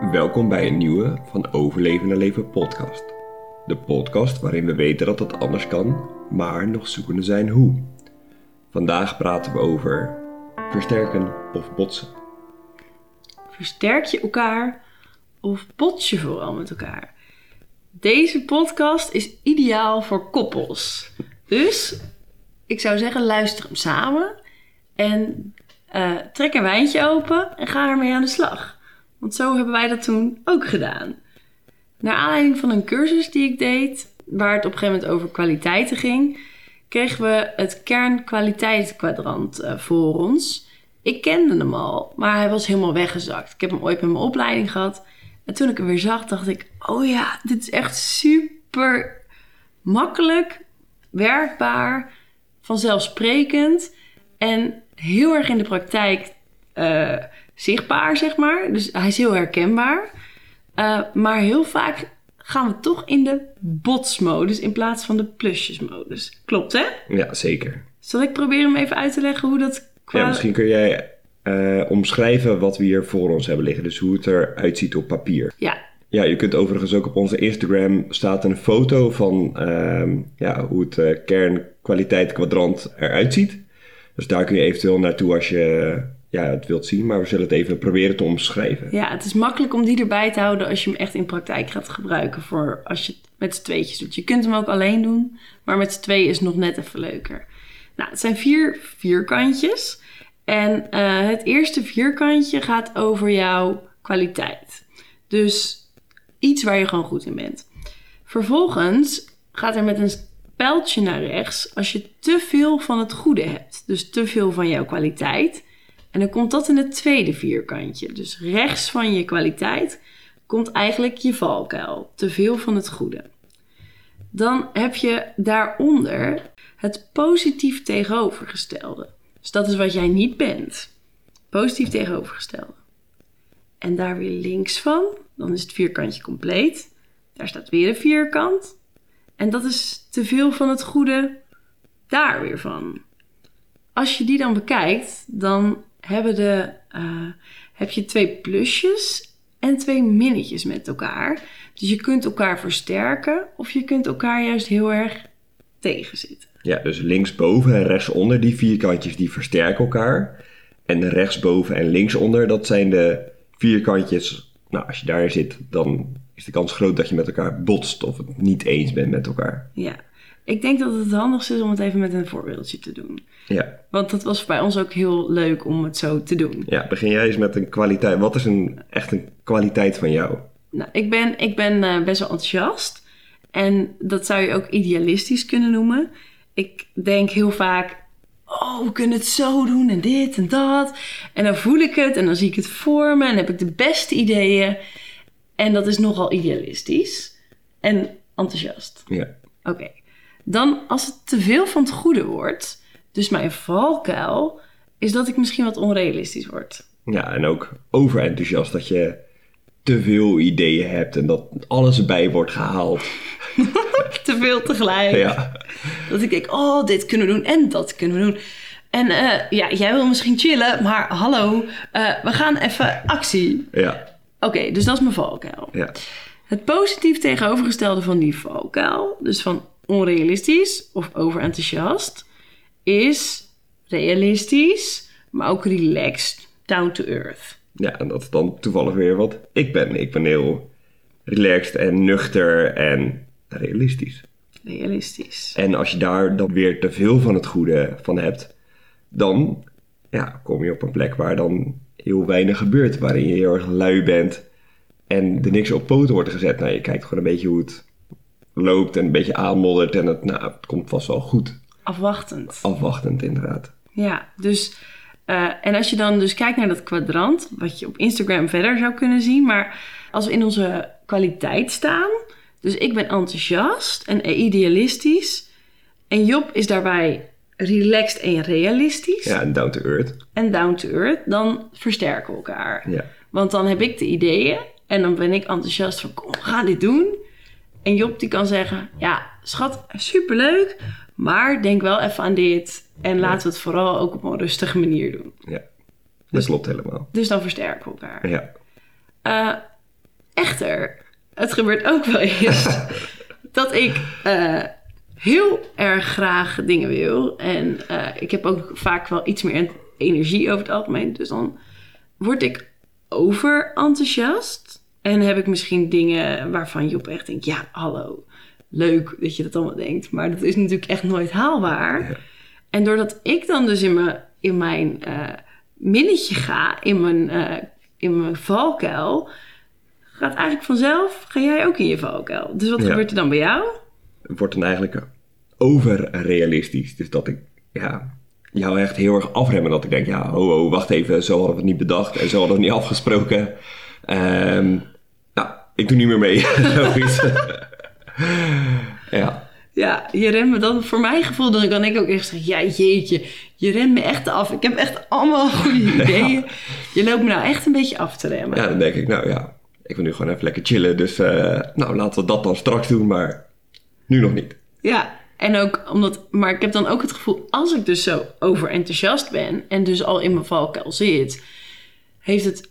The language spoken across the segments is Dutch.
Welkom bij een nieuwe van Overlevende Leven podcast. De podcast waarin we weten dat het anders kan, maar nog zoekende zijn hoe. Vandaag praten we over versterken of botsen. Versterk je elkaar of bots je vooral met elkaar? Deze podcast is ideaal voor koppels. Dus ik zou zeggen, luister hem samen en eh, trek een wijntje open en ga ermee aan de slag. Want zo hebben wij dat toen ook gedaan. Naar aanleiding van een cursus die ik deed, waar het op een gegeven moment over kwaliteiten ging, kregen we het kernkwaliteitskwadrant uh, voor ons. Ik kende hem al, maar hij was helemaal weggezakt. Ik heb hem ooit met mijn opleiding gehad. En toen ik hem weer zag, dacht ik: oh ja, dit is echt super makkelijk, werkbaar, vanzelfsprekend en heel erg in de praktijk. Uh, zichtbaar, zeg maar. Dus hij is heel herkenbaar. Uh, maar heel vaak gaan we toch in de botsmodus in plaats van de plusjesmodus. Klopt, hè? Ja, zeker. Zal ik proberen hem even uit te leggen hoe dat... Qua... Ja, misschien kun jij uh, omschrijven wat we hier voor ons hebben liggen. Dus hoe het eruit ziet op papier. Ja. Ja, je kunt overigens ook op onze Instagram staat een foto van uh, ja, hoe het uh, kernkwaliteit kwadrant eruit ziet. Dus daar kun je eventueel naartoe als je ja, het wilt zien, maar we zullen het even proberen te omschrijven. Ja, het is makkelijk om die erbij te houden als je hem echt in praktijk gaat gebruiken voor als je het met z'n tweetjes doet. Je kunt hem ook alleen doen, maar met z'n tweeën is nog net even leuker. Nou, het zijn vier vierkantjes. En uh, het eerste vierkantje gaat over jouw kwaliteit. Dus iets waar je gewoon goed in bent. Vervolgens gaat er met een pijltje naar rechts als je te veel van het goede hebt. Dus te veel van jouw kwaliteit. En dan komt dat in het tweede vierkantje. Dus rechts van je kwaliteit komt eigenlijk je valkuil. Te veel van het goede. Dan heb je daaronder het positief tegenovergestelde. Dus dat is wat jij niet bent. Positief tegenovergestelde. En daar weer links van, dan is het vierkantje compleet. Daar staat weer een vierkant. En dat is te veel van het goede daar weer van. Als je die dan bekijkt, dan hebben de, uh, heb je twee plusjes en twee minnetjes met elkaar. Dus je kunt elkaar versterken of je kunt elkaar juist heel erg tegenzitten. Ja, dus linksboven en rechtsonder, die vierkantjes, die versterken elkaar. En rechtsboven en linksonder, dat zijn de vierkantjes. Nou, als je daar zit, dan is de kans groot dat je met elkaar botst of het niet eens bent met elkaar. Ja, ik denk dat het het handigste is om het even met een voorbeeldje te doen. Ja. Want dat was bij ons ook heel leuk om het zo te doen. Ja, begin jij eens met een kwaliteit. Wat is een, echt een kwaliteit van jou? Nou, ik ben, ik ben uh, best wel enthousiast. En dat zou je ook idealistisch kunnen noemen. Ik denk heel vaak, oh, we kunnen het zo doen en dit en dat. En dan voel ik het en dan zie ik het voor me en heb ik de beste ideeën. En dat is nogal idealistisch en enthousiast. Ja. Oké. Dan als het te veel van het goede wordt, dus mijn valkuil, is dat ik misschien wat onrealistisch word. Ja, en ook overenthousiast dat je te veel ideeën hebt en dat alles erbij wordt gehaald. te veel tegelijk. Ja. Dat ik denk, oh, dit kunnen we doen en dat kunnen we doen. En uh, ja, jij wil misschien chillen, maar hallo, uh, we gaan even actie. Ja. Oké, okay, dus dat is mijn valkuil. Ja. Het positief tegenovergestelde van die valkuil, dus van onrealistisch of overenthousiast, is realistisch, maar ook relaxed, down to earth. Ja, en dat is dan toevallig weer wat ik ben. Ik ben heel relaxed en nuchter en realistisch. Realistisch. En als je daar dan weer te veel van het goede van hebt, dan ja, kom je op een plek waar dan heel weinig gebeurt. Waarin je heel erg lui bent en er niks op poten wordt gezet. Nou, je kijkt gewoon een beetje hoe het loopt en een beetje aanmoddert en het, nou, het komt vast wel goed. Afwachtend. Afwachtend, inderdaad. Ja, dus... Uh, en als je dan dus kijkt naar dat kwadrant, wat je op Instagram verder zou kunnen zien, maar als we in onze kwaliteit staan, dus ik ben enthousiast en idealistisch, en Job is daarbij relaxed en realistisch. Ja, en down to earth. En down to earth, dan versterken we elkaar. Ja. Want dan heb ik de ideeën en dan ben ik enthousiast van, kom, we gaan dit doen. En Job die kan zeggen, ja, schat, superleuk, maar denk wel even aan dit. En laten we het vooral ook op een rustige manier doen. Ja, dat dus, klopt helemaal. Dus dan versterken we elkaar. Ja. Uh, Echter, het gebeurt ook wel eens dat ik eh, heel erg graag dingen wil. En eh, ik heb ook vaak wel iets meer energie over het algemeen. Dus dan word ik over enthousiast. En heb ik misschien dingen waarvan je oprecht denkt... ja, hallo, leuk dat je dat allemaal denkt. Maar dat is natuurlijk echt nooit haalbaar. Ja. En doordat ik dan dus in mijn, in mijn eh, minnetje ga... in mijn, eh, in mijn valkuil... gaat eigenlijk vanzelf... ga jij ook in je valkuil. Dus wat Ja. gebeurt er dan bij jou? Het wordt dan eigenlijk overrealistisch. Dus dat ik ja, jou echt heel erg afremmen. Dat ik denk, ja, ho, ho, wacht even. Zo hadden we het niet bedacht en zo hadden we het niet afgesproken. Ehm, nou, ik doe niet meer mee. Ja. Ja, je remt me dan, voor mijn gevoel, dan kan ik ook echt zeggen: Ja, jeetje, je remt me echt af. Ik heb echt allemaal goede ideeën. Je loopt me nou echt een beetje af te remmen. ja, dan denk ik, nou ja, ik wil nu gewoon even lekker chillen. Dus eh, nou, laten we dat dan straks doen, maar nu nog niet. Ja, en ook omdat, maar ik heb dan ook het gevoel, als ik dus zo overenthousiast ben en dus al in mijn valkuil zit, heeft het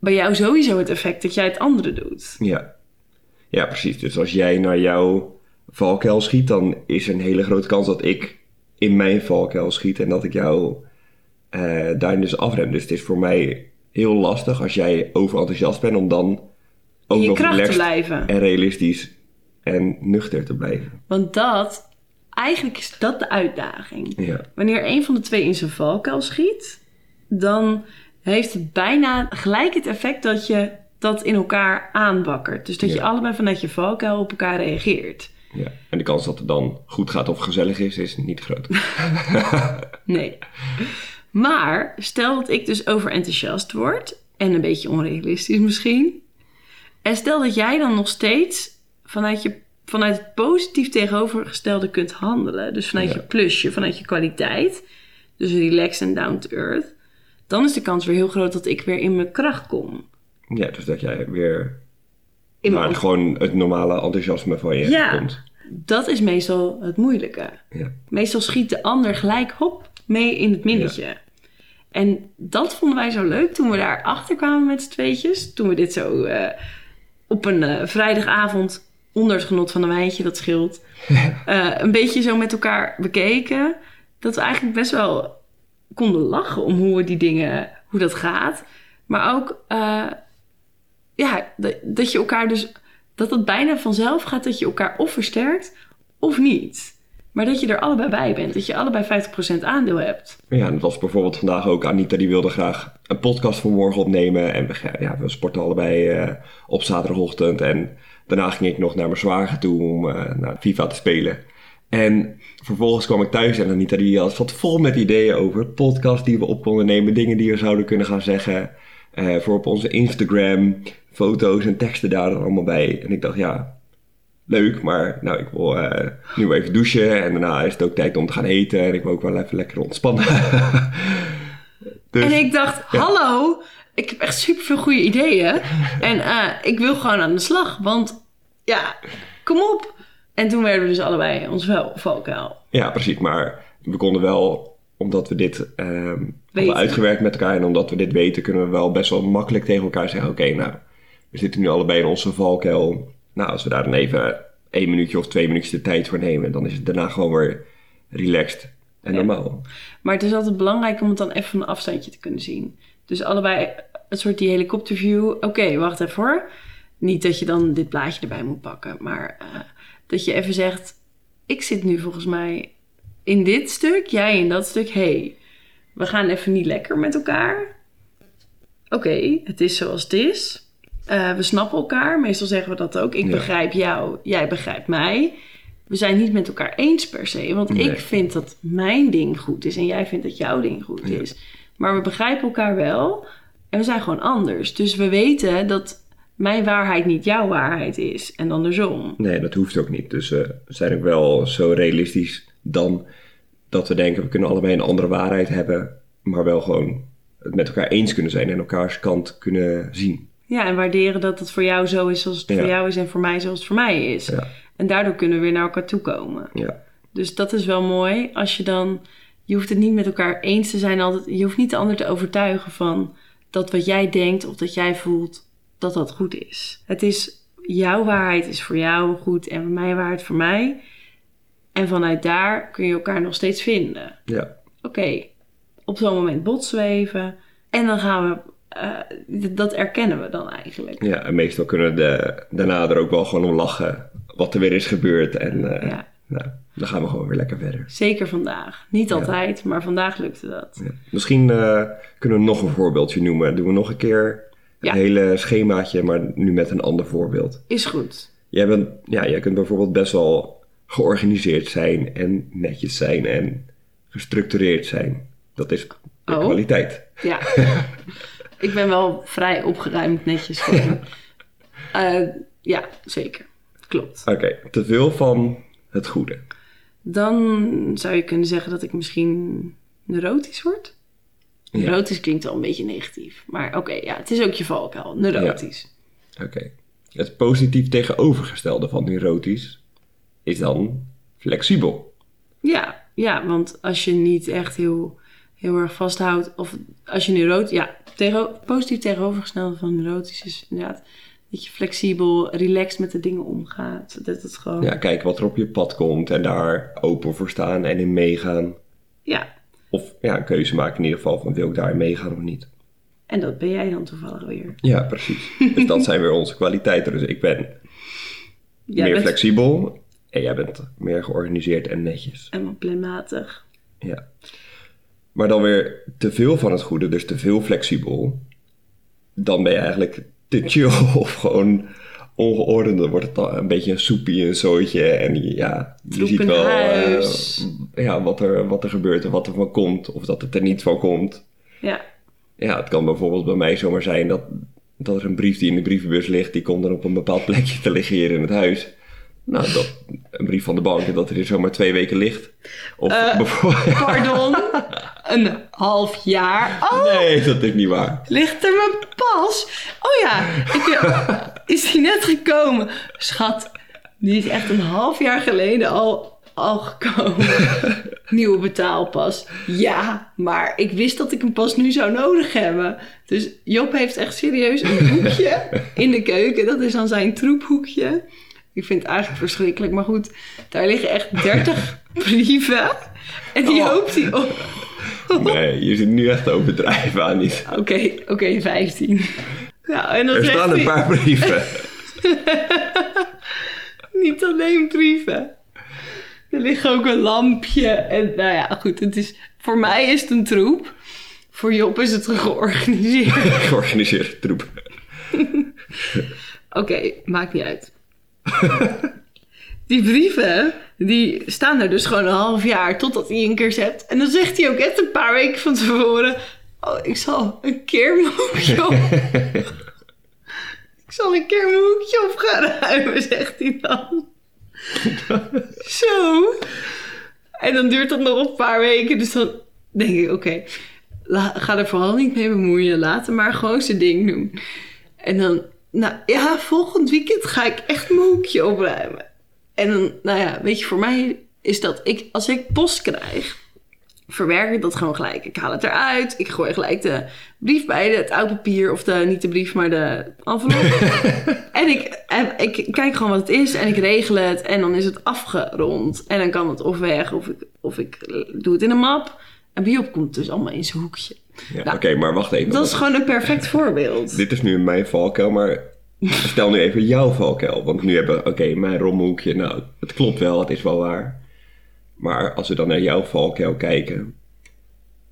bij jou sowieso het effect dat jij het andere doet. Ja. ja, precies. Dus als jij naar jouw valkuil schiet, dan is er een hele grote kans dat ik in mijn valkuil schiet en dat ik jou eh daarin dus afrem. Dus het is voor mij heel lastig als jij overenthousiast bent om dan ook nog kracht te relaxed blijven. en realistisch en nuchter te blijven. Want dat, eigenlijk is dat de uitdaging. Ja, Wanneer een van de twee in zijn valkuil schiet, dan heeft het bijna gelijk het effect dat je dat in elkaar aanbakkert. Dus dat je allebei vanuit je valkuil op elkaar reageert. ja. En de kans dat het dan goed gaat of gezellig is, is niet groot. Nee. Maar stel dat ik dus overenthousiast word en een beetje onrealistisch misschien. En stel dat jij dan nog steeds vanuit, je, vanuit het positief tegenovergestelde kunt handelen. Dus vanuit Ja. je plusje, vanuit je kwaliteit. Dus relaxed en down to earth. Dan is de kans weer heel groot dat ik weer in mijn kracht kom. Ja, dus dat jij weer In gewoon het normale enthousiasme van je Ja. komt. Dat is meestal het moeilijke. Ja. Meestal schiet de ander gelijk hop mee in het minnetje. En dat vonden wij zo leuk toen we daar achter kwamen met z'n tweetjes. Toen we dit zo eh, op een eh, vrijdagavond onder het genot van een wijntje, dat scheelt. eh, een beetje zo met elkaar bekeken. Dat we eigenlijk best wel konden lachen om hoe we die dingen, hoe dat gaat. Maar ook, eh, ja, dat, dat je elkaar dus, dat het bijna vanzelf gaat dat je elkaar of versterkt of niet. Maar dat je er allebei bij bent. Dat je allebei 50% aandeel hebt. Ja, dat was bijvoorbeeld vandaag ook. Anita die wilde graag een podcast voor morgen opnemen. En we, ja, we sporten allebei eh, op zaterdagochtend. En daarna ging ik nog naar mijn zwager toe om eh, naar FIFA te spelen. En vervolgens kwam ik thuis en Anita die had, zat vol met ideeën over podcasts die we op konden nemen. Dingen die we zouden kunnen gaan zeggen. eh, voor op onze Instagram. Foto's en teksten daar dan allemaal bij. En ik dacht, ja, leuk, maar nou, ik wil eh, nu even douchen en daarna is het ook tijd om te gaan eten en ik wil ook wel even lekker ontspannen. dus, En ik dacht, hallo, ik heb echt super veel goede ideeën. en eh, ik wil gewoon aan de slag. Want ja, kom op. En toen werden we dus allebei ons wel valkuil. Ja, precies, maar we konden wel, omdat we dit hadden Weten. uitgewerkt met elkaar en omdat we dit weten, kunnen we wel best wel makkelijk tegen elkaar zeggen, oké, nou, we zitten nu allebei in onze valkuil. Nou, als we daar dan even één minuutje of twee minuutjes de tijd voor nemen, dan is het daarna gewoon weer relaxed en Ja. normaal. Maar het is altijd belangrijk om het dan even van een afstandje te kunnen zien. Dus allebei een soort die helikopterview. Oké, wacht even hoor. Niet dat je dan dit plaatje erbij moet pakken. Maar eh, dat je even zegt... Ik zit nu volgens mij in dit stuk. Jij in dat stuk. hey, we gaan even niet lekker met elkaar. Oké, het is zoals het is. Eh, we snappen elkaar. Meestal zeggen we dat ook. Ik Ja. begrijp jou. Jij begrijpt mij. We zijn niet met elkaar eens per se. Want Nee. ik vind dat mijn ding goed is en jij vindt dat jouw ding goed Ja. is. Maar we begrijpen elkaar wel en we zijn gewoon anders. Dus we weten dat mijn waarheid niet jouw waarheid is en andersom. Nee, dat hoeft ook niet. Dus eh, we zijn ook wel zo realistisch dan dat we denken we kunnen allebei een andere waarheid hebben, maar wel gewoon het met elkaar eens kunnen zijn en elkaars kant kunnen zien. Ja, en waarderen dat het voor jou zo is zoals het Ja. voor jou is en voor mij zoals het voor mij is. Ja. En daardoor kunnen we weer naar elkaar toe komen. Ja, Dus dat is wel mooi als je dan... Je hoeft het niet met elkaar eens te zijn altijd. Je hoeft niet de ander te overtuigen van dat wat jij denkt of dat jij voelt dat dat goed is. Het is jouw waarheid is voor jou goed en mijn waarheid voor mij. En vanuit daar kun je elkaar nog steeds vinden. Ja. Oké, op zo'n moment botsen we even. En dan gaan we, eh, dat erkennen we dan eigenlijk. ja, en meestal kunnen de, daarna er ook wel gewoon om lachen wat er weer is gebeurd. En eh, Ja. nou, dan gaan we gewoon weer lekker verder. Zeker vandaag. Niet altijd, maar vandaag lukte dat. Ja. Misschien eh, kunnen we nog een voorbeeldje noemen. Doen we nog een keer Ja. hele schemaatje, maar nu met een ander voorbeeld. Is goed. Jij, bent, ja, jij kunt bijvoorbeeld best wel georganiseerd zijn en netjes zijn en gestructureerd zijn. Dat is de Oh. kwaliteit. Ja. ik ben wel vrij opgeruimd netjes. Eh, ja, zeker. Klopt. Oké, te veel van het goede. Dan zou je kunnen zeggen dat ik misschien neurotisch word. Ja. Neurotisch klinkt wel een beetje negatief. Maar oké, ja, het is ook je valkuil. Neurotisch. Oké. Het positief tegenovergestelde van neurotisch is dan flexibel. Ja, ja, want als je niet echt heel, heel erg vasthoudt, of als je neurotisch, ja, tegen, positief tegenovergestelde van neurotisch is inderdaad dat je flexibel, relaxed met de dingen omgaat. Dat het gewoon, Ja, kijk wat er op je pad komt en daar open voor staan en in meegaan. ja, Of ja, een keuze maken in ieder geval van wil ik daarin meegaan of niet. en dat ben jij dan toevallig weer. Ja, precies. dus dat zijn weer onze kwaliteiten. Dus ik ben Jij meer bent flexibel en jij bent meer georganiseerd en netjes. helemaal planmatig. Ja. Maar dan weer te veel van het goede, dus te veel flexibel. Dan ben je eigenlijk te chill of gewoon ongeordend. Dan wordt het dan een beetje een soepie, een zooitje. En ja, je Troep ziet wel. Ja, wat, er, wat er gebeurt en wat er van komt. Of dat het er niet van komt. Ja, Ja, het kan bijvoorbeeld bij mij zomaar zijn dat, dat er een brief die in de brievenbus ligt, die komt dan op een bepaald plekje te liggen hier in het huis. Nou, dat, een brief van de bank en dat er hier zomaar twee weken ligt. Of Eh. bijvoorbeeld... pardon, een half jaar. Oh, Nee, dat is niet waar. Ligt er mijn pas? Oh ja, ik, is die net gekomen? Schat, die is echt een half jaar geleden al, al gekomen. Nieuwe betaalpas. Ja, maar ik wist dat ik hem pas nu zou nodig hebben. Dus Job heeft echt serieus een hoekje in de keuken. Dat is dan zijn troephoekje. Ik vind het eigenlijk verschrikkelijk. Maar goed, daar liggen echt 30 brieven. En die Oh. hoopt hij op. Nee, je zit nu echt te overdrijven aan niet. Oké, oké, 15. Ja, en dan Er staan een paar brieven. niet alleen brieven. Er ligt ook een lampje. En nou ja, goed, het is, voor mij is het een troep. Voor Job is het georganiseerd. Georganiseerde troep. Oké, maakt niet uit. Die brieven, die staan er dus gewoon een half jaar totdat hij een keer zet. En dan zegt hij ook echt een paar weken van tevoren... Oh, ik zal een keer mijn hoekje op... ik zal een keer mijn hoekje op gaan ruimen, zegt hij dan. Zo. En dan duurt dat nog een paar weken. Dus dan denk ik, oké, ga er vooral niet mee bemoeien. Laat hem maar gewoon zijn ding doen. En dan, nou ja, volgend weekend ga ik echt mijn hoekje opruimen. En dan, nou ja, weet je, voor mij is dat, ik, als ik post krijg, verwerk ik dat gewoon gelijk. Ik haal het eruit, ik gooi gelijk de brief bij, de, het oud papier, of de, niet de brief, maar de envelop. en, ik, ik kijk gewoon wat het is en ik regel het en dan is het afgerond. En dan kan het of weg, of ik, of ik doe het in een map. En bij Job komt dus allemaal in zijn hoekje. Ja, Nou, Oké, maar wacht even. Dat is gewoon een perfect voorbeeld. Dit is nu mijn valkuil, maar stel nu even jouw valkuil. Want nu hebben we, oké, mijn rommelhoekje, nou, het klopt wel, het is wel waar. Maar als we dan naar jouw valkuil kijken,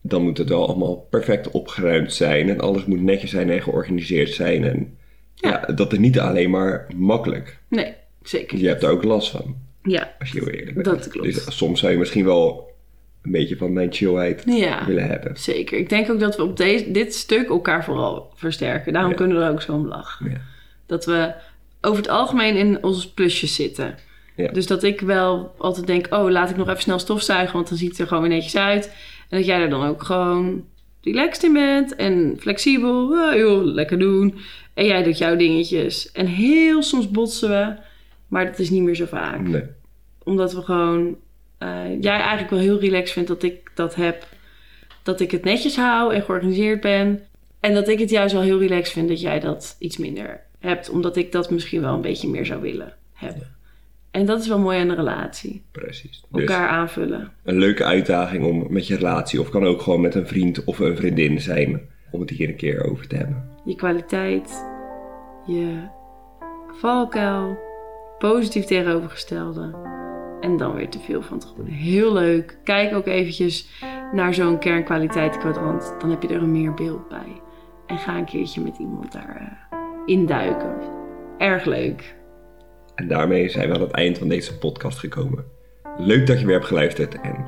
dan moet het wel allemaal perfect opgeruimd zijn. En alles moet netjes zijn en georganiseerd zijn. En ja, dat is niet alleen maar makkelijk. Nee, zeker. Je hebt er ook last van, Ja, als je heel eerlijk bent. Dat klopt. Dus soms zou je misschien wel een beetje van mijn chillheid ja. willen hebben. Zeker. Ik denk ook dat we op deze, dit stuk elkaar vooral versterken. Daarom Ja. kunnen we er ook zo om lachen. Ja. Dat we over het algemeen in onze plusjes zitten. Ja. Dus dat ik wel altijd denk, oh, laat ik nog even snel stofzuigen, want dan ziet het er gewoon weer netjes uit. En dat jij er dan ook gewoon relaxed in bent en flexibel. Oh, joh, lekker doen. En jij doet jouw dingetjes. En heel soms botsen we, maar dat is niet meer zo vaak. Nee. Omdat we gewoon, eh, jij eigenlijk wel heel relaxed vindt dat ik dat heb. Dat ik het netjes hou en georganiseerd ben. En dat ik het juist wel heel relaxed vind dat jij dat iets minder hebt. Omdat ik dat misschien wel een beetje meer zou willen hebben. En dat is wel mooi aan een relatie. Precies. Dus Elkaar aanvullen. een leuke uitdaging om met je relatie, of kan ook gewoon met een vriend of een vriendin zijn, om het hier een keer over te hebben. Je kwaliteit, je valkuil, positief tegenovergestelde. En dan weer te veel van het goede. Heel leuk. Kijk ook eventjes naar zo'n kernkwaliteitenkwadrant. Dan heb je er een meer beeld bij. En ga een keertje met iemand daar eh, induiken. Erg leuk. En daarmee zijn we aan het eind van deze podcast gekomen. Leuk dat je weer hebt geluisterd en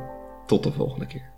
tot de volgende keer.